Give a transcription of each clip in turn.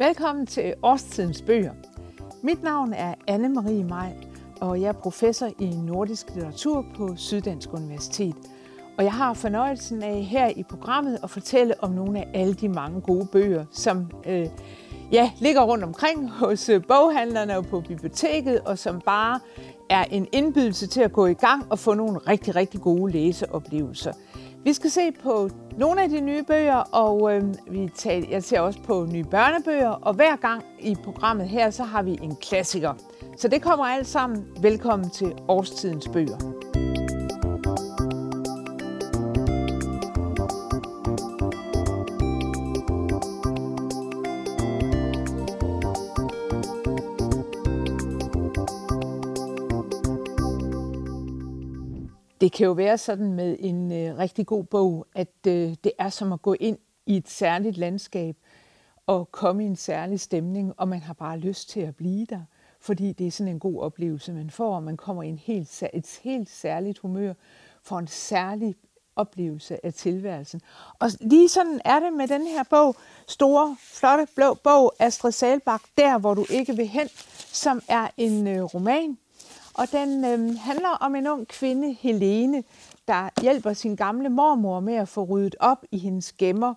Velkommen til Årstidens Bøger. Mit navn er Anne-Marie Maj, og jeg er professor i nordisk litteratur på Syddansk Universitet. Og jeg har fornøjelsen af her i programmet at fortælle om nogle af alle de mange gode bøger, som øh, ja, ligger rundt omkring hos øh, boghandlerne og på biblioteket, og som bare er en indbydelse til at gå i gang og få nogle rigtig, rigtig gode læseoplevelser. Vi skal se på nogle af de nye bøger, og øh, vi tager, jeg ser også på nye børnebøger, og hver gang i programmet her, så har vi en klassiker. Så det kommer alt sammen. Velkommen til Årstidens Bøger. Det kan jo være sådan med en øh, rigtig god bog, at øh, det er som at gå ind i et særligt landskab og komme i en særlig stemning, og man har bare lyst til at blive der, fordi det er sådan en god oplevelse, man får, og man kommer i en helt, et helt særligt humør, for en særlig oplevelse af tilværelsen. Og lige sådan er det med den her bog, store, flotte blå bog, Astrid Salbak, Der hvor du ikke vil hen, som er en øh, roman, og den øh, handler om en ung kvinde, Helene, der hjælper sin gamle mormor med at få ryddet op i hendes gemmer.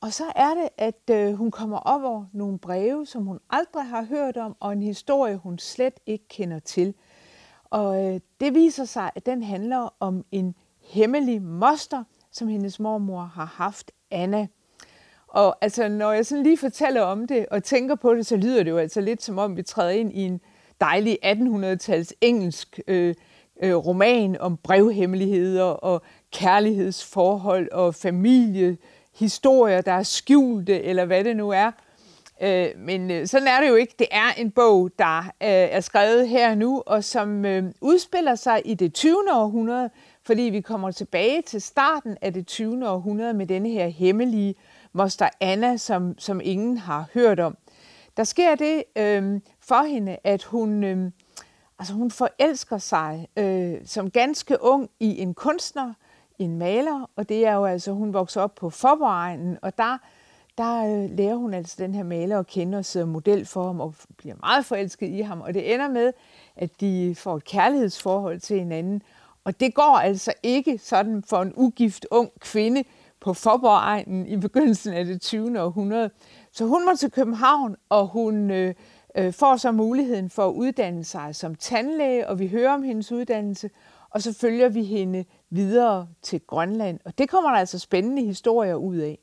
Og så er det, at øh, hun kommer op over nogle breve, som hun aldrig har hørt om, og en historie, hun slet ikke kender til. Og øh, det viser sig, at den handler om en hemmelig moster, som hendes mormor har haft, Anna. Og altså, når jeg sådan lige fortæller om det og tænker på det, så lyder det jo altså lidt som om, vi træder ind i en dejlig 1800-tals engelsk øh, øh, roman om brevhemmeligheder og kærlighedsforhold og familiehistorier, der er skjulte, eller hvad det nu er. Øh, men øh, sådan er det jo ikke. Det er en bog, der øh, er skrevet her nu, og som øh, udspiller sig i det 20. århundrede, fordi vi kommer tilbage til starten af det 20. århundrede med denne her hemmelige moster Anna, som, som ingen har hørt om. Der sker det øh, for hende, at hun, øh, altså hun forelsker sig øh, som ganske ung i en kunstner, en maler, og det er jo altså, hun vokser op på forvejen, og der, der øh, lærer hun altså den her maler at kende og sidder model for ham og bliver meget forelsket i ham, og det ender med, at de får et kærlighedsforhold til hinanden, og det går altså ikke sådan for en ugift ung kvinde på Forborgegnen i begyndelsen af det 20. århundrede. Så hun må til København, og hun øh, øh, får så muligheden for at uddanne sig som tandlæge, og vi hører om hendes uddannelse, og så følger vi hende videre til Grønland. Og det kommer der altså spændende historier ud af.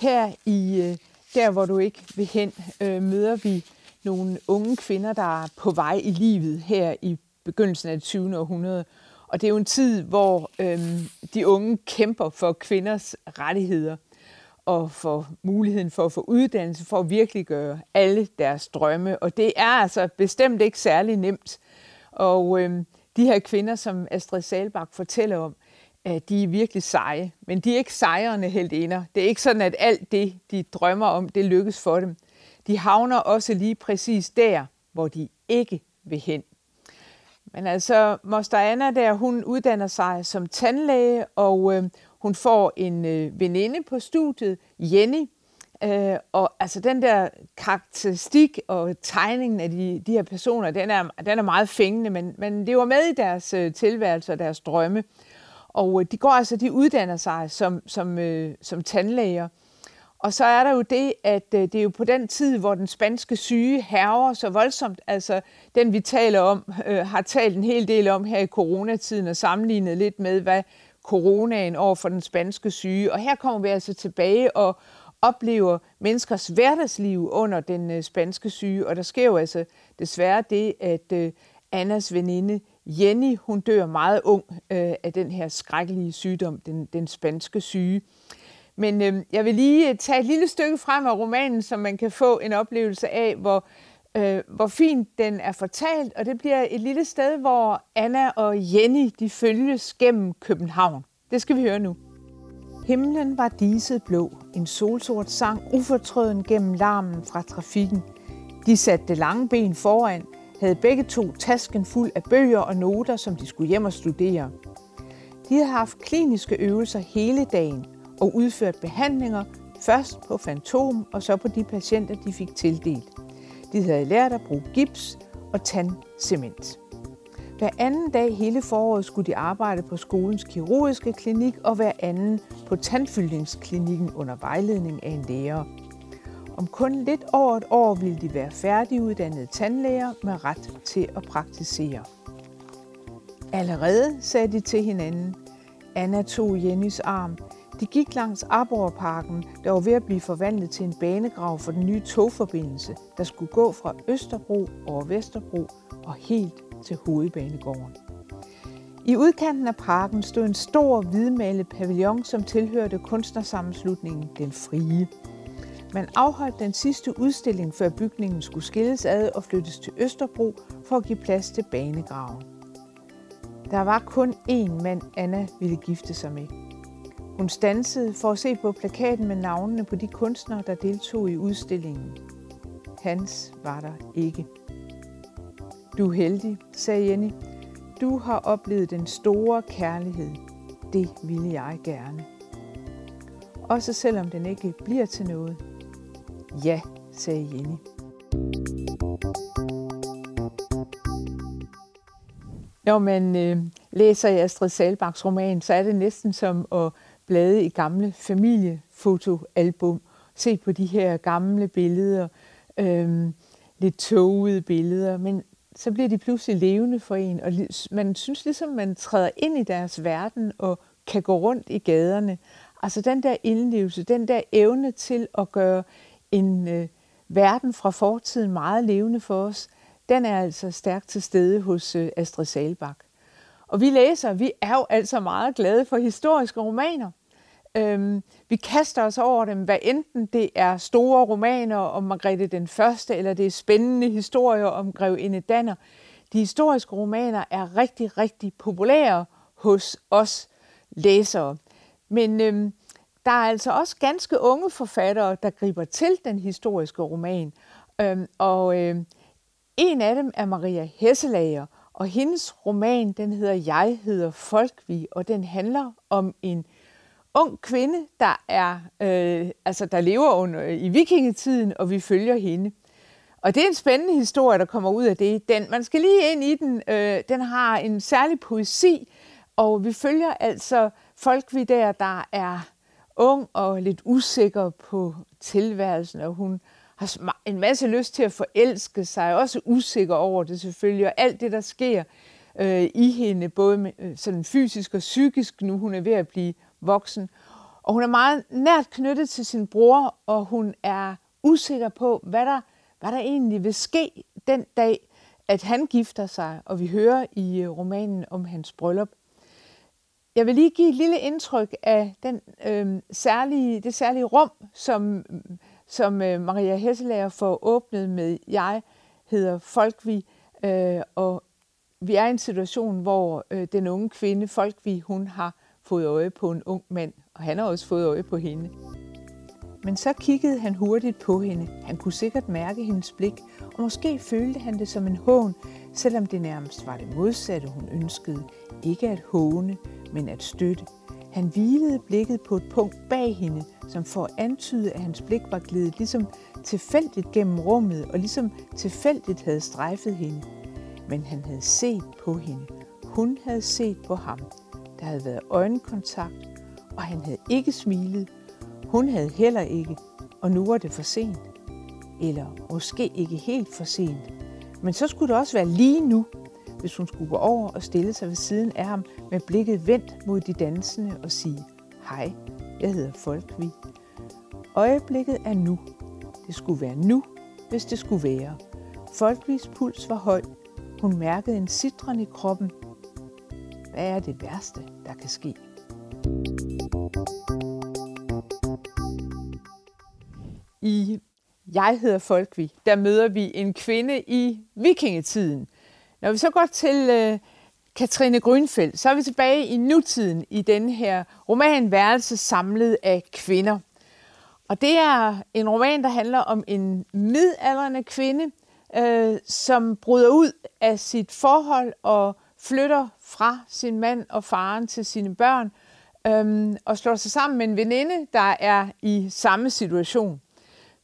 Her i øh, der, hvor du ikke vil hen, øh, møder vi nogle unge kvinder, der er på vej i livet her i begyndelsen af det 20. århundrede. Og det er jo en tid, hvor øhm, de unge kæmper for kvinders rettigheder og for muligheden for at få uddannelse, for at virkelig gøre alle deres drømme. Og det er altså bestemt ikke særlig nemt. Og øh, de her kvinder, som Astrid Salbak fortæller om, at de er virkelig seje. Men de er ikke sejrende heldinder. Det er ikke sådan, at alt det, de drømmer om, det lykkes for dem. De havner også lige præcis der, hvor de ikke vil hen. Men altså, Moster Anna der, hun uddanner sig som tandlæge, og øh, hun får en øh, veninde på studiet, Jenny, øh, og altså den der karakteristik og tegningen af de, de her personer, den er, den er meget fængende, men, men det var med i deres øh, tilværelse og deres drømme. Og øh, de går altså, de uddanner sig som, som, øh, som tandlæger. Og så er der jo det, at øh, det er jo på den tid, hvor den spanske syge herrer så voldsomt, altså den vi taler om, øh, har talt en hel del om her i coronatiden og sammenlignet lidt med, hvad coronaen over for den spanske syge. Og her kommer vi altså tilbage og oplever menneskers hverdagsliv under den øh, spanske syge. Og der sker jo altså desværre det, at øh, Annas veninde Jenny, hun dør meget ung øh, af den her skrækkelige sygdom, den, den spanske syge. Men øh, jeg vil lige øh, tage et lille stykke frem af romanen, så man kan få en oplevelse af, hvor øh, hvor fint den er fortalt, og det bliver et lille sted, hvor Anna og Jenny de følges gennem København. Det skal vi høre nu. Himlen var diset blå, en solsort sang ufortrøden gennem larmen fra trafikken. De satte det lange ben foran, havde begge to tasken fuld af bøger og noter, som de skulle hjem og studere. De havde haft kliniske øvelser hele dagen, og udført behandlinger, først på fantom og så på de patienter, de fik tildelt. De havde lært at bruge gips og tandcement. Hver anden dag hele foråret skulle de arbejde på skolens kirurgiske klinik og hver anden på tandfyldningsklinikken under vejledning af en lærer. Om kun lidt over et år ville de være færdiguddannede tandlæger med ret til at praktisere. Allerede sagde de til hinanden. Anna tog Jennys arm. De gik langs Arborparken, der var ved at blive forvandlet til en banegrav for den nye togforbindelse, der skulle gå fra Østerbro over Vesterbro og helt til hovedbanegården. I udkanten af parken stod en stor hvidmalet pavillon, som tilhørte kunstnersammenslutningen Den Frie. Man afholdt den sidste udstilling, før bygningen skulle skilles ad og flyttes til Østerbro for at give plads til banegraven. Der var kun én mand, Anna ville gifte sig med. Hun stansede for at se på plakaten med navnene på de kunstnere, der deltog i udstillingen. Hans var der ikke. Du er heldig, sagde Jenny. Du har oplevet den store kærlighed. Det ville jeg gerne. Også selvom den ikke bliver til noget. Ja, sagde Jenny. Når man øh, læser i Astrid Salbaks roman, så er det næsten som at blade i gamle familiefotoalbum. Se på de her gamle billeder, øh, lidt tågede billeder, men så bliver de pludselig levende for en, og man synes ligesom, man træder ind i deres verden og kan gå rundt i gaderne. Altså den der indlevelse, den der evne til at gøre en øh, verden fra fortiden meget levende for os, den er altså stærkt til stede hos øh, Astrid Salbak. Og vi læser, vi er jo altså meget glade for historiske romaner. Øhm, vi kaster os over dem, hvad enten det er store romaner om Margrethe den Første, eller det er spændende historier om Grevinde Danner. De historiske romaner er rigtig, rigtig populære hos os læsere. Men øhm, der er altså også ganske unge forfattere, der griber til den historiske roman. Øhm, og øhm, en af dem er Maria Hesselager, og hendes roman, den hedder Jeg hedder Folkvi, og den handler om en ung kvinde, der er øh, altså der lever under øh, i vikingetiden, og vi følger hende. Og det er en spændende historie, der kommer ud af det. Den, man skal lige ind i den. Øh, den har en særlig poesi, og vi følger altså folk vi der, der er ung og lidt usikker på tilværelsen, og hun har en masse lyst til at forelske sig, også usikker over det selvfølgelig, og alt det, der sker øh, i hende, både med, øh, sådan fysisk og psykisk, nu hun er ved at blive voksen. Og hun er meget nært knyttet til sin bror, og hun er usikker på, hvad der, hvad der egentlig vil ske den dag, at han gifter sig, og vi hører i øh, romanen om hans bryllup. Jeg vil lige give et lille indtryk af den, øh, særlige, det særlige rum, som, som øh, Maria Hesselager får åbnet med Jeg hedder Folkvi, øh, og vi er i en situation, hvor øh, den unge kvinde, Folkvi, hun har fået øje på en ung mand, og han har også fået øje på hende. Men så kiggede han hurtigt på hende. Han kunne sikkert mærke hendes blik, og måske følte han det som en hån, selvom det nærmest var det modsatte, hun ønskede. Ikke at håne, men at støtte. Han hvilede blikket på et punkt bag hende, som for at antyde, at hans blik var glidet ligesom tilfældigt gennem rummet, og ligesom tilfældigt havde strejfet hende. Men han havde set på hende. Hun havde set på ham. Der havde været øjenkontakt, og han havde ikke smilet. Hun havde heller ikke, og nu var det for sent. Eller måske ikke helt for sent. Men så skulle det også være lige nu, hvis hun skulle gå over og stille sig ved siden af ham med blikket vendt mod de dansende og sige, Hej, jeg hedder Folkvi. Øjeblikket er nu. Det skulle være nu, hvis det skulle være. Folkvis puls var høj. Hun mærkede en sitren i kroppen, hvad er det værste, der kan ske? I Jeg hedder Folkvi, der møder vi en kvinde i vikingetiden. Når vi så går til øh, Katrine Grønfeldt, så er vi tilbage i nutiden i den her roman Værelse samlet af kvinder. Og det er en roman, der handler om en midaldrende kvinde, øh, som bryder ud af sit forhold og flytter fra sin mand og faren til sine børn øhm, og slår sig sammen med en veninde, der er i samme situation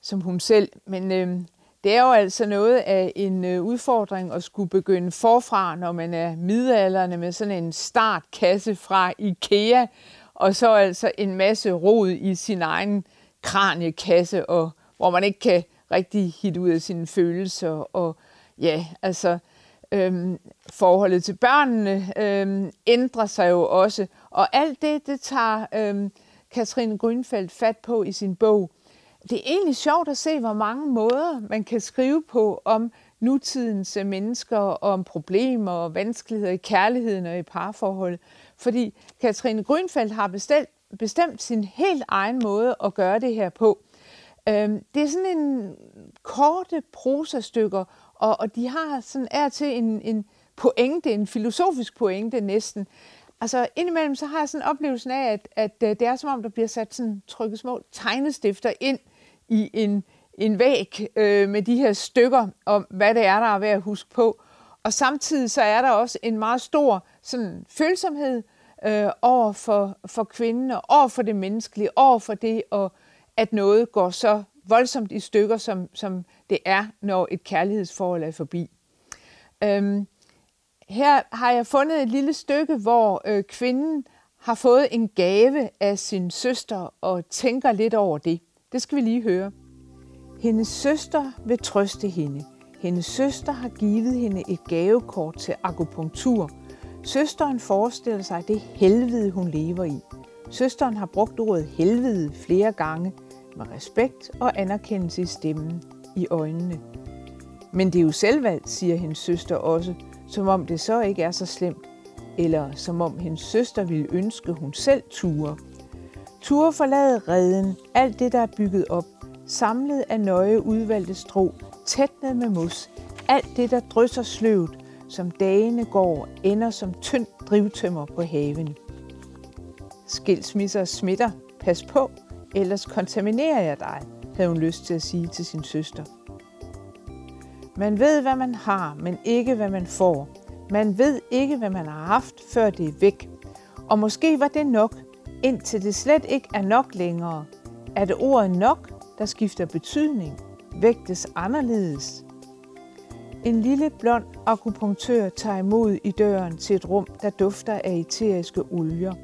som hun selv. Men øhm, det er jo altså noget af en øh, udfordring at skulle begynde forfra, når man er midalderne med sådan en startkasse fra IKEA, og så altså en masse rod i sin egen kraniekasse, og hvor man ikke kan rigtig hitte ud af sine følelser. Og ja, altså øhm, forholdet til børnene øhm, ændrer sig jo også. Og alt det, det tager øhm, Katrine Grønfeldt fat på i sin bog. Det er egentlig sjovt at se, hvor mange måder man kan skrive på om nutidens mennesker, og om problemer og vanskeligheder i kærligheden og i parforhold. Fordi Katrine Grønfeldt har bestemt, bestemt sin helt egen måde at gøre det her på. Øhm, det er sådan en korte prosastykker, og, og de har sådan er til en, en pointe, en filosofisk pointe næsten. Altså indimellem så har jeg sådan oplevelsen af, at, at øh, det er som om, der bliver sat sådan trykket små tegnestifter ind i en, en væg øh, med de her stykker om, hvad det er, der er værd at huske på. Og samtidig så er der også en meget stor sådan, følsomhed øh, over for, for kvinden, og over for det menneskelige, over for det, og at noget går så voldsomt i stykker, som, som det er, når et kærlighedsforhold er forbi. Øhm, her har jeg fundet et lille stykke, hvor øh, kvinden har fået en gave af sin søster og tænker lidt over det. Det skal vi lige høre. Hendes søster vil trøste hende. Hendes søster har givet hende et gavekort til akupunktur. Søsteren forestiller sig det helvede, hun lever i. Søsteren har brugt ordet helvede flere gange med respekt og anerkendelse i stemmen, i øjnene. Men det er jo selvvalgt, siger hendes søster også, som om det så ikke er så slemt, eller som om hendes søster ville ønske, hun selv ture. Ture forlade redden, alt det, der er bygget op, samlet af nøje udvalgte strå, tætnet med mos, alt det, der drysser sløvt, som dagene går, ender som tyndt drivtømmer på haven. Skilsmisser smitter. Pas på, ellers kontaminerer jeg dig, havde hun lyst til at sige til sin søster. Man ved, hvad man har, men ikke, hvad man får. Man ved ikke, hvad man har haft, før det er væk. Og måske var det nok, indtil det slet ikke er nok længere. Er det ordet nok, der skifter betydning, vægtes anderledes. En lille blond akupunktør tager imod i døren til et rum, der dufter af eteriske olier.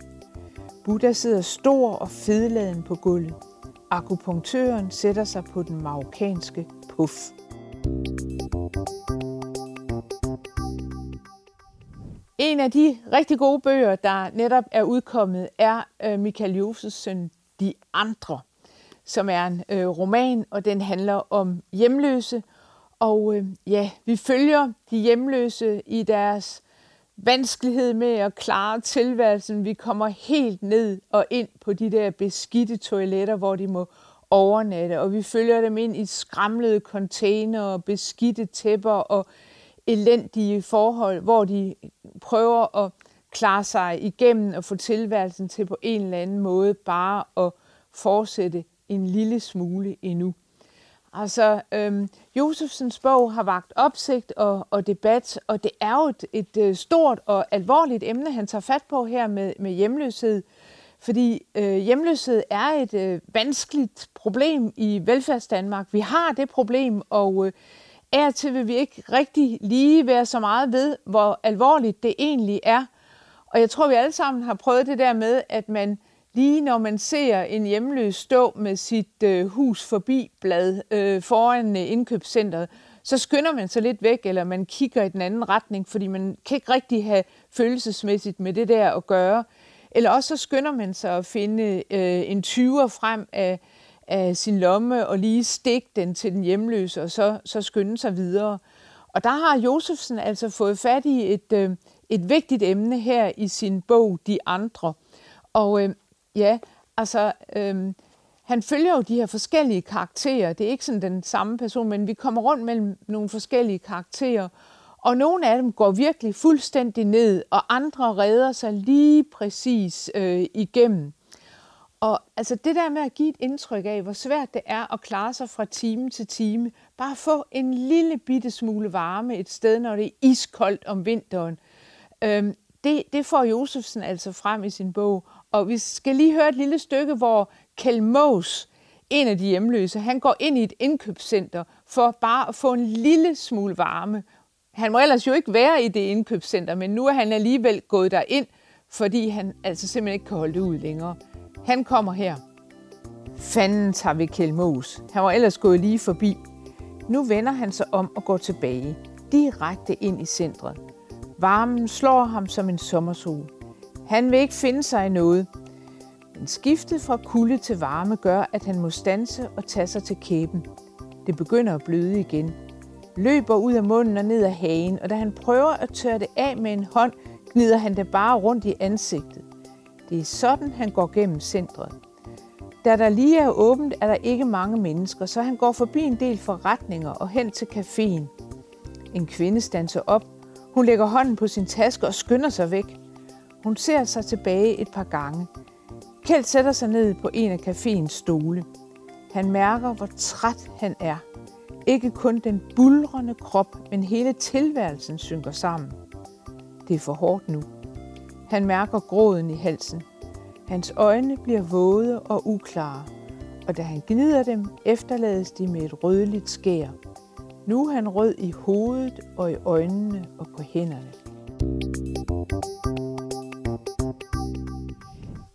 Buddha sidder stor og fedladen på gulvet. Akupunktøren sætter sig på den marokkanske puff. En af de rigtig gode bøger, der netop er udkommet, er øh, Michael Josefs søn De Andre, som er en øh, roman, og den handler om hjemløse. Og øh, ja, vi følger de hjemløse i deres vanskelighed med at klare tilværelsen. Vi kommer helt ned og ind på de der beskidte toiletter, hvor de må overnatte, og vi følger dem ind i skramlede container og beskidte tæpper og elendige forhold, hvor de prøver at klare sig igennem og få tilværelsen til på en eller anden måde bare at fortsætte en lille smule endnu. Altså, øhm, Josefsens bog har vagt opsigt og, og debat, og det er jo et, et øh, stort og alvorligt emne, han tager fat på her med, med hjemløshed. Fordi øh, hjemløshed er et øh, vanskeligt problem i velfærdsdanmark. Vi har det problem, og øh, er til vil vi ikke rigtig lige være så meget ved, hvor alvorligt det egentlig er. Og jeg tror, vi alle sammen har prøvet det der med, at man lige når man ser en hjemløs stå med sit øh, hus forbi blad øh, foran øh, indkøbscentret, så skynder man sig lidt væk, eller man kigger i den anden retning, fordi man kan ikke rigtig have følelsesmæssigt med det der at gøre. Eller også så skynder man sig at finde øh, en 20'er frem af, af sin lomme og lige stikke den til den hjemløse, og så, så skynde sig videre. Og der har Josefsen altså fået fat i et, øh, et vigtigt emne her i sin bog De Andre. Og øh, ja, altså, øh, han følger jo de her forskellige karakterer. Det er ikke sådan den samme person, men vi kommer rundt mellem nogle forskellige karakterer. Og nogle af dem går virkelig fuldstændig ned, og andre redder sig lige præcis øh, igennem. Og altså det der med at give et indtryk af, hvor svært det er at klare sig fra time til time, bare få en lille bitte smule varme et sted, når det er iskoldt om vinteren, øhm, det, det får Josefsen altså frem i sin bog. Og vi skal lige høre et lille stykke, hvor Kjell Mås, en af de hjemløse, han går ind i et indkøbscenter for bare at få en lille smule varme. Han må ellers jo ikke være i det indkøbscenter, men nu er han alligevel gået derind, fordi han altså simpelthen ikke kan holde det ud længere. Han kommer her. Fanden tager vi Kjell Mås. Han var ellers gået lige forbi. Nu vender han sig om og går tilbage, direkte ind i centret. Varmen slår ham som en sommersol. Han vil ikke finde sig i noget. Men skiftet fra kulde til varme gør, at han må stanse og tage sig til kæben. Det begynder at bløde igen. Løber ud af munden og ned af hagen, og da han prøver at tørre det af med en hånd, gnider han det bare rundt i ansigtet. Det er sådan, han går gennem centret. Da der lige er åbent, er der ikke mange mennesker, så han går forbi en del forretninger og hen til caféen. En kvinde standser op. Hun lægger hånden på sin taske og skynder sig væk. Hun ser sig tilbage et par gange. Kjeld sætter sig ned på en af caféens stole. Han mærker, hvor træt han er. Ikke kun den bulrende krop, men hele tilværelsen synker sammen. Det er for hårdt nu. Han mærker gråden i halsen. Hans øjne bliver våde og uklare, og da han gnider dem, efterlades de med et rødligt skær. Nu er han rød i hovedet og i øjnene og på hænderne.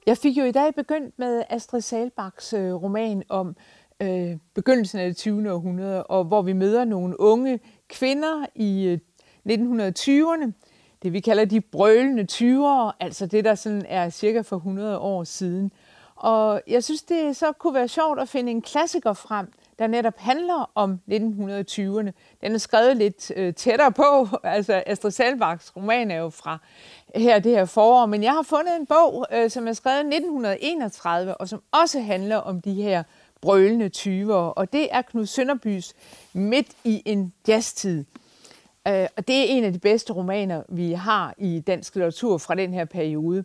Jeg fik jo i dag begyndt med Astrid Salbaks øh, roman om øh, begyndelsen af det 20. århundrede, og hvor vi møder nogle unge kvinder i øh, 1920'erne, det vi kalder de brølende 20'ere, altså det, der sådan er cirka for 100 år siden. Og jeg synes, det så kunne være sjovt at finde en klassiker frem, der netop handler om 1920'erne. Den er skrevet lidt øh, tættere på, altså Astrid Salbaks roman er jo fra her det her forår, men jeg har fundet en bog, øh, som er skrevet 1931, og som også handler om de her brølende 20'ere, og det er Knud Sønderbys Midt i en jazztid. Øh, og det er en af de bedste romaner, vi har i dansk litteratur fra den her periode.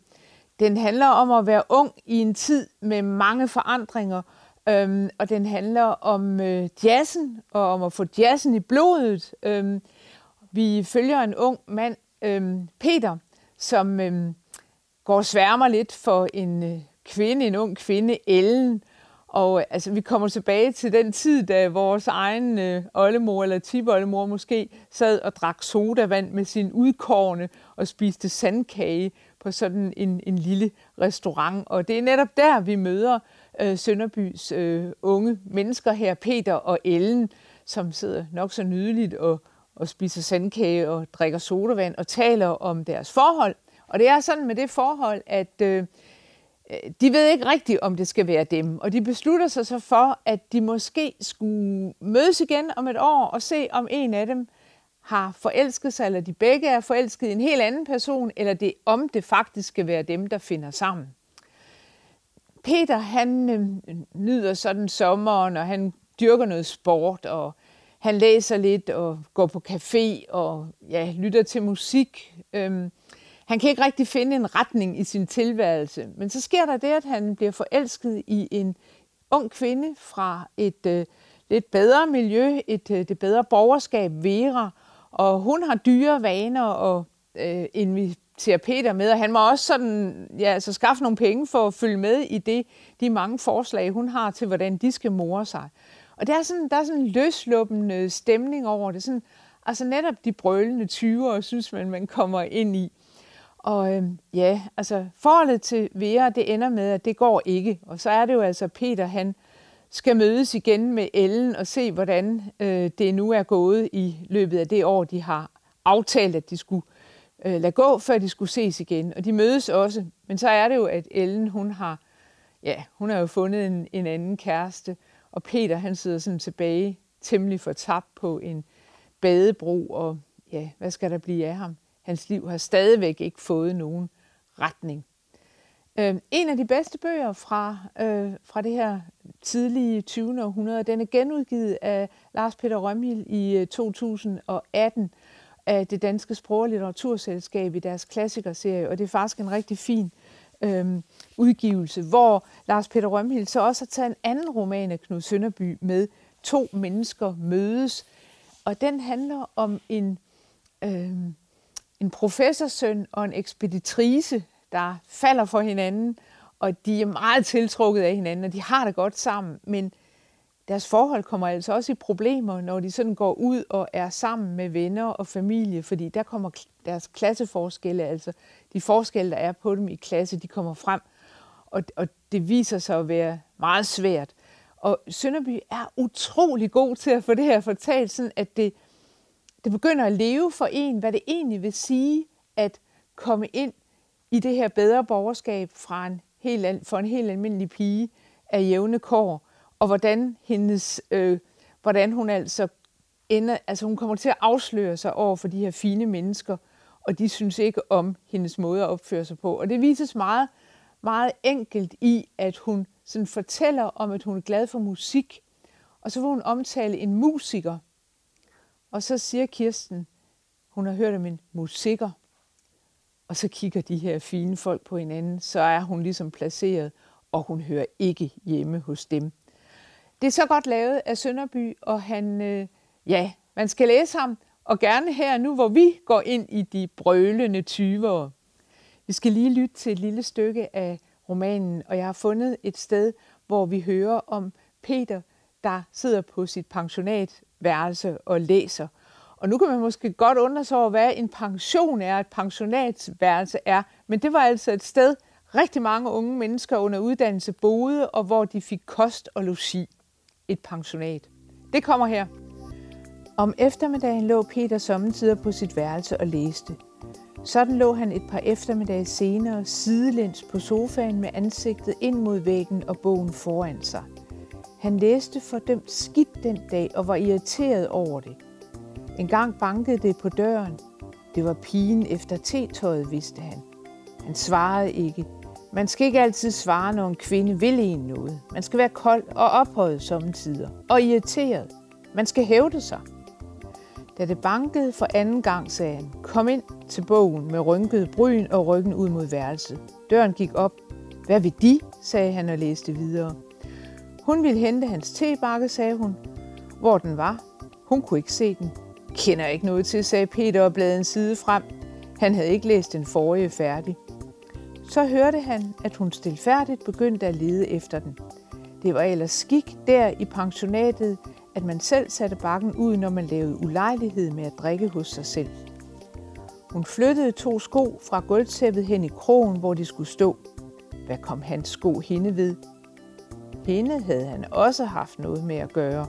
Den handler om at være ung i en tid med mange forandringer, øhm, og den handler om øh, jazzen og om at få jazzen i blodet. Øhm, vi følger en ung mand, øhm, Peter, som øhm, går sværmer lidt for en øh, kvinde, en ung kvinde, Ellen, og øh, altså, vi kommer tilbage til den tid, da vores egen øh, oldemor, eller tipoldemor måske, sad og drak sodavand med sin udkårne og spiste sandkage på sådan en, en lille restaurant. Og det er netop der, vi møder øh, Sønderbys øh, unge mennesker her, Peter og Ellen, som sidder nok så nydeligt og, og spiser sandkage og drikker sodavand og taler om deres forhold. Og det er sådan med det forhold, at Øh, Øh, de ved ikke rigtigt, om det skal være dem, og de beslutter sig så for, at de måske skulle mødes igen om et år og se, om en af dem har forelsket sig, eller de begge er forelsket i en helt anden person, eller det, om det faktisk skal være dem, der finder sammen. Peter, han øh, nyder sådan sommeren, og han dyrker noget sport, og han læser lidt og går på café og ja, lytter til musik. Øhm, han kan ikke rigtig finde en retning i sin tilværelse. Men så sker der det, at han bliver forelsket i en ung kvinde fra et øh, lidt bedre miljø, et øh, det bedre borgerskab, Vera. Og hun har dyre vaner og øh, inviterer Peter med, og han må også sådan, ja, altså skaffe nogle penge for at følge med i det, de mange forslag, hun har til, hvordan de skal more sig. Og der er sådan, der er sådan en løsluppende stemning over det. Sådan, altså netop de brølende 20'ere, synes man, man kommer ind i. Og øh, ja, altså forholdet til Vera, det ender med, at det går ikke. Og så er det jo altså, Peter han skal mødes igen med Ellen og se, hvordan øh, det nu er gået i løbet af det år, de har aftalt, at de skulle øh, lade gå, før de skulle ses igen. Og de mødes også. Men så er det jo, at Ellen, hun har, ja, hun har jo fundet en, en anden kæreste, og Peter, han sidder sådan tilbage, temmelig fortabt på en badebro, og ja, hvad skal der blive af ham? Hans liv har stadigvæk ikke fået nogen retning. Øhm, en af de bedste bøger fra, øh, fra det her tidlige 20. århundrede, den er genudgivet af Lars Peter Rømhild i øh, 2018 af det Danske Sprog- og Litteraturselskab i deres klassikerserie, og det er faktisk en rigtig fin øh, udgivelse, hvor Lars Peter Rømhild så også har taget en anden roman af Knud Sønderby med To mennesker mødes, og den handler om en øh, en professorsøn og en ekspeditrice, der falder for hinanden, og de er meget tiltrukket af hinanden, og de har det godt sammen, men deres forhold kommer altså også i problemer, når de sådan går ud og er sammen med venner og familie, fordi der kommer deres klasseforskelle, altså de forskelle, der er på dem i klasse, de kommer frem, og, og det viser sig at være meget svært. Og Sønderby er utrolig god til at få det her fortalt, sådan at det, det begynder at leve for en, hvad det egentlig vil sige at komme ind i det her bedre borgerskab fra en helt, for en helt almindelig pige af jævne kår, og hvordan, hendes, øh, hvordan hun altså ender, altså hun kommer til at afsløre sig over for de her fine mennesker, og de synes ikke om hendes måde at opføre sig på. Og det vises meget, meget enkelt i, at hun sådan fortæller om, at hun er glad for musik, og så vil hun omtale en musiker, og så siger Kirsten, hun har hørt om en musiker, og så kigger de her fine folk på hinanden, så er hun ligesom placeret, og hun hører ikke hjemme hos dem. Det er så godt lavet af Sønderby, og han, øh, ja, man skal læse ham, og gerne her nu, hvor vi går ind i de brølende 20'ere. Vi skal lige lytte til et lille stykke af romanen, og jeg har fundet et sted, hvor vi hører om Peter, der sidder på sit pensionat værelse og læser. Og nu kan man måske godt undre sig over, hvad en pension er, et pensionatsværelse er, men det var altså et sted, rigtig mange unge mennesker under uddannelse boede, og hvor de fik kost og logi. Et pensionat. Det kommer her. Om eftermiddagen lå Peter sommetider på sit værelse og læste. Sådan lå han et par eftermiddage senere sidelæns på sofaen med ansigtet ind mod væggen og bogen foran sig. Han læste for dem skidt den dag og var irriteret over det. En gang bankede det på døren. Det var pigen efter tetøjet, vidste han. Han svarede ikke. Man skal ikke altid svare, når en kvinde vil en noget. Man skal være kold og ophøjet sommetider. Og irriteret. Man skal hævde sig. Da det bankede for anden gang, sagde han, kom ind til bogen med rynket bryn og ryggen ud mod værelset. Døren gik op. Hvad vil de? sagde han og læste videre. Hun ville hente hans tebakke, sagde hun. Hvor den var? Hun kunne ikke se den. Kender ikke noget til, sagde Peter og bladede en side frem. Han havde ikke læst den forrige færdig. Så hørte han, at hun stilfærdigt begyndte at lede efter den. Det var ellers skik der i pensionatet, at man selv satte bakken ud, når man lavede ulejlighed med at drikke hos sig selv. Hun flyttede to sko fra gulvtæppet hen i krogen, hvor de skulle stå. Hvad kom hans sko hende ved? Hende havde han også haft noget med at gøre.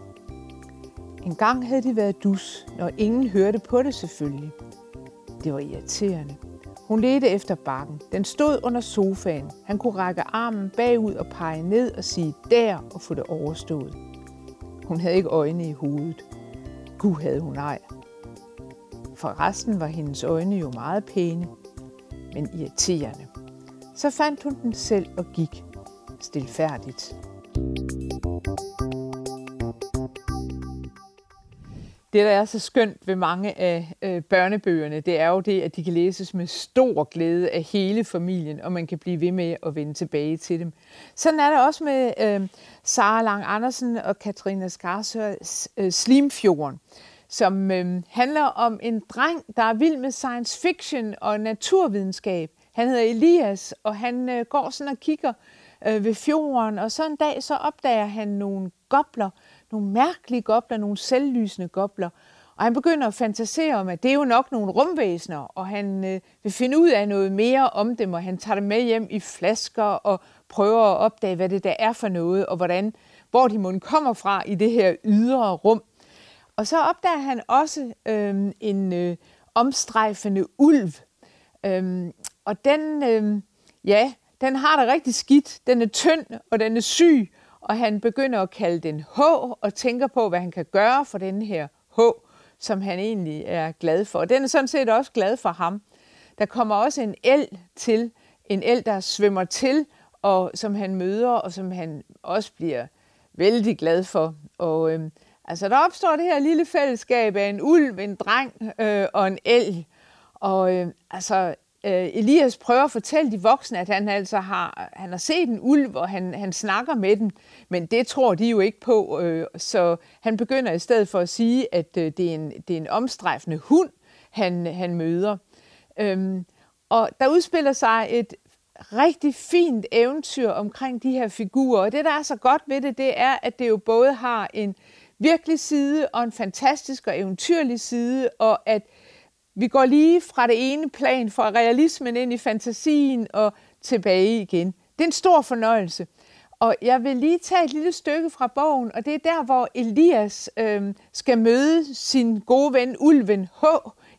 En gang havde de været dus, når ingen hørte på det selvfølgelig. Det var irriterende. Hun ledte efter bakken. Den stod under sofaen. Han kunne række armen bagud og pege ned og sige der og få det overstået. Hun havde ikke øjne i hovedet. Gud havde hun ej. For resten var hendes øjne jo meget pæne, men irriterende. Så fandt hun den selv og gik stilfærdigt. Det, der er så skønt ved mange af øh, børnebøgerne, det er jo det, at de kan læses med stor glæde af hele familien, og man kan blive ved med at vende tilbage til dem. Sådan er det også med øh, Sara Lang Andersen og Katrine Skarsørs øh, Slimfjorden, som øh, handler om en dreng, der er vild med science fiction og naturvidenskab. Han hedder Elias, og han øh, går sådan og kigger øh, Øh, ved fjorden, og så en dag så opdager han nogle gobler, nogle mærkelige gobler, nogle selvlysende gobler. Og han begynder at fantasere om, at det er jo nok nogle rumvæsener, og han øh, vil finde ud af noget mere om dem, og han tager dem med hjem i flasker og prøver at opdage, hvad det der er for noget, og hvordan, hvor de må kommer fra i det her ydre rum. Og så opdager han også øh, en øh, omstrejfende ulv. øh, og den, øh, ja, den har det rigtig skidt. Den er tynd, og den er syg, og han begynder at kalde den H og tænker på, hvad han kan gøre for den her H, som han egentlig er glad for. Og den er sådan set også glad for ham. Der kommer også en el til, en el, der svømmer til, og som han møder, og som han også bliver vældig glad for. Og øh, altså, der opstår det her lille fællesskab af en ulv, en dreng øh, og en el. Og øh, altså, øh, Elias prøver at fortælle de voksne, at han altså har, han har set en ulv, og han, han snakker med den, men det tror de jo ikke på, øh, så han begynder i stedet for at sige, at øh, det, er en, det er en omstrejfende hund, han, han møder. Øhm, og der udspiller sig et rigtig fint eventyr omkring de her figurer. Og det, der er så godt ved det, det er, at det jo både har en virkelig side og en fantastisk og eventyrlig side, og at vi går lige fra det ene plan, fra realismen ind i fantasien og tilbage igen. Det er en stor fornøjelse. Og jeg vil lige tage et lille stykke fra bogen, og det er der, hvor Elias øh, skal møde sin gode ven Ulven H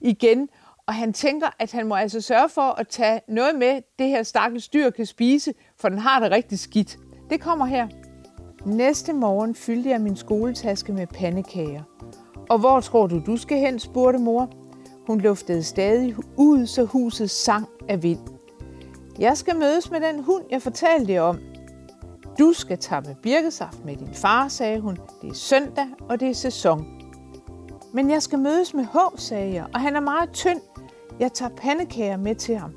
igen, og han tænker, at han må altså sørge for at tage noget med, det her stakkels dyr kan spise, for den har det rigtig skidt. Det kommer her. Næste morgen fyldte jeg min skoletaske med pandekager. Og hvor tror du, du skal hen, spurgte mor. Hun luftede stadig ud, så huset sang af vind. Jeg skal mødes med den hund, jeg fortalte jer om. Du skal tappe birkesaft med din far, sagde hun. Det er søndag, og det er sæson. Men jeg skal mødes med H, sagde jeg, og han er meget tynd. Jeg tager pandekager med til ham.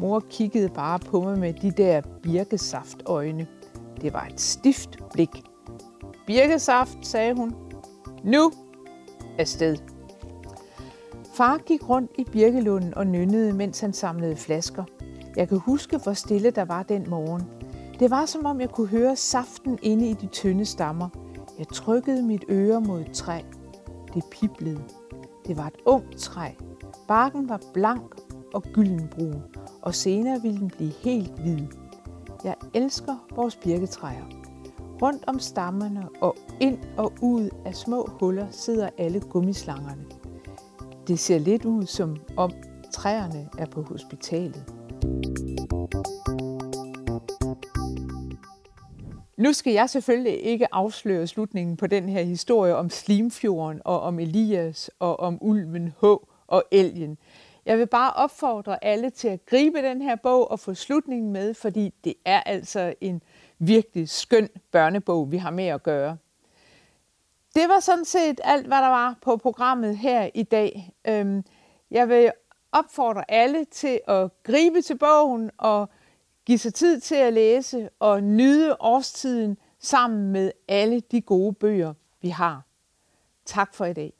Mor kiggede bare på mig med de der birkesaftøjne. Det var et stift blik. Birkesaft, sagde hun. Nu afsted. Far gik rundt i birkelunden og nynnede, mens han samlede flasker. Jeg kan huske, hvor stille der var den morgen. Det var som om jeg kunne høre saften inde i de tynde stammer. Jeg trykkede mit øre mod et træ. Det piblede. Det var et ungt træ. Barken var blank og gyldenbrun, og senere ville den blive helt hvid. Jeg elsker vores birketræer. Rundt om stammerne og ind og ud af små huller sidder alle gummislangerne. Det ser lidt ud som om træerne er på hospitalet. Nu skal jeg selvfølgelig ikke afsløre slutningen på den her historie om Slimfjorden og om Elias og om ulven H og elgen. Jeg vil bare opfordre alle til at gribe den her bog og få slutningen med, fordi det er altså en virkelig skøn børnebog, vi har med at gøre. Det var sådan set alt, hvad der var på programmet her i dag. Øhm, jeg vil opfordre alle til at gribe til bogen og give sig tid til at læse og nyde årstiden sammen med alle de gode bøger, vi har. Tak for i dag.